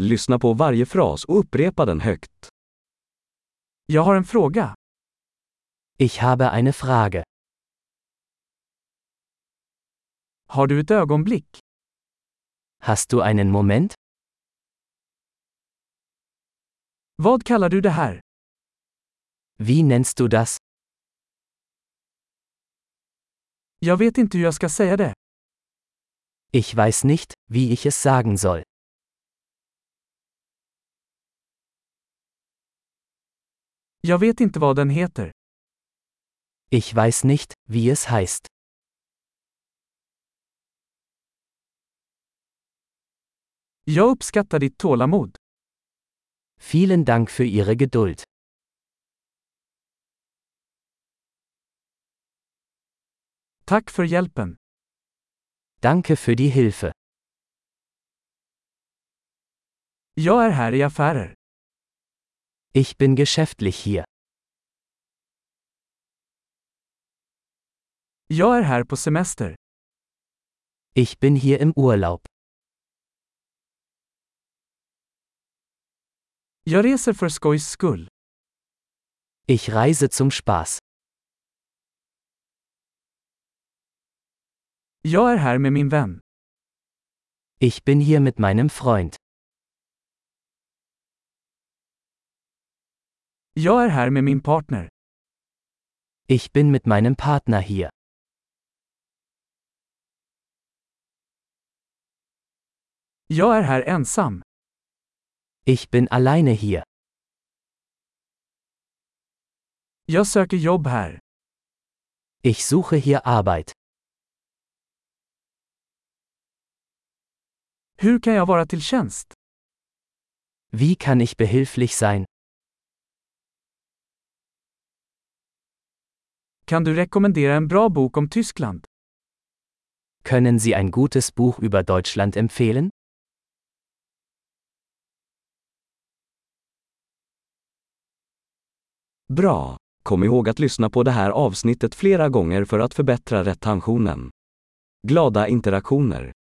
Lyssna på varje fras och upprepa den högt. Jag har en fråga. Ich habe eine Frage. Har du ett ögonblick? Hast du einen Moment? Vad kallar du det här? Wie nennst du das? Jag vet inte hur jag ska säga det. Ich weiß nicht, wie ich es sagen soll. Jag vet inte vad den heter. Ich weiß nicht, wie es heißt. Jag uppskattar ditt tålamod. Vielen Dank für Ihre Geduld. Tack för hjälpen. Danke für die Hilfe. Jag är här i affärer. Ich bin geschäftlich hier. Jag är här på semester. Ich bin hier im Urlaub. Jag reser för skojs skull. Ich reise zum Spaß. Jag är här med min vän. Ich bin hier mit meinem Freund. Jag är här med min partner. Ich bin mit meinem Partner hier. Jag är här ensam. Ich bin alleine hier. Jag söker jobb här. Ich suche hier Arbeit. Hur kan jag vara till tjänst? Wie kann ich behilflich sein? Kan du rekommendera en bra bok om Tyskland? Können Sie ein gutes Buch über Deutschland empfehlen? Bra! Kom ihåg att lyssna på det här avsnittet flera gånger för att förbättra retentionen. Glada interaktioner!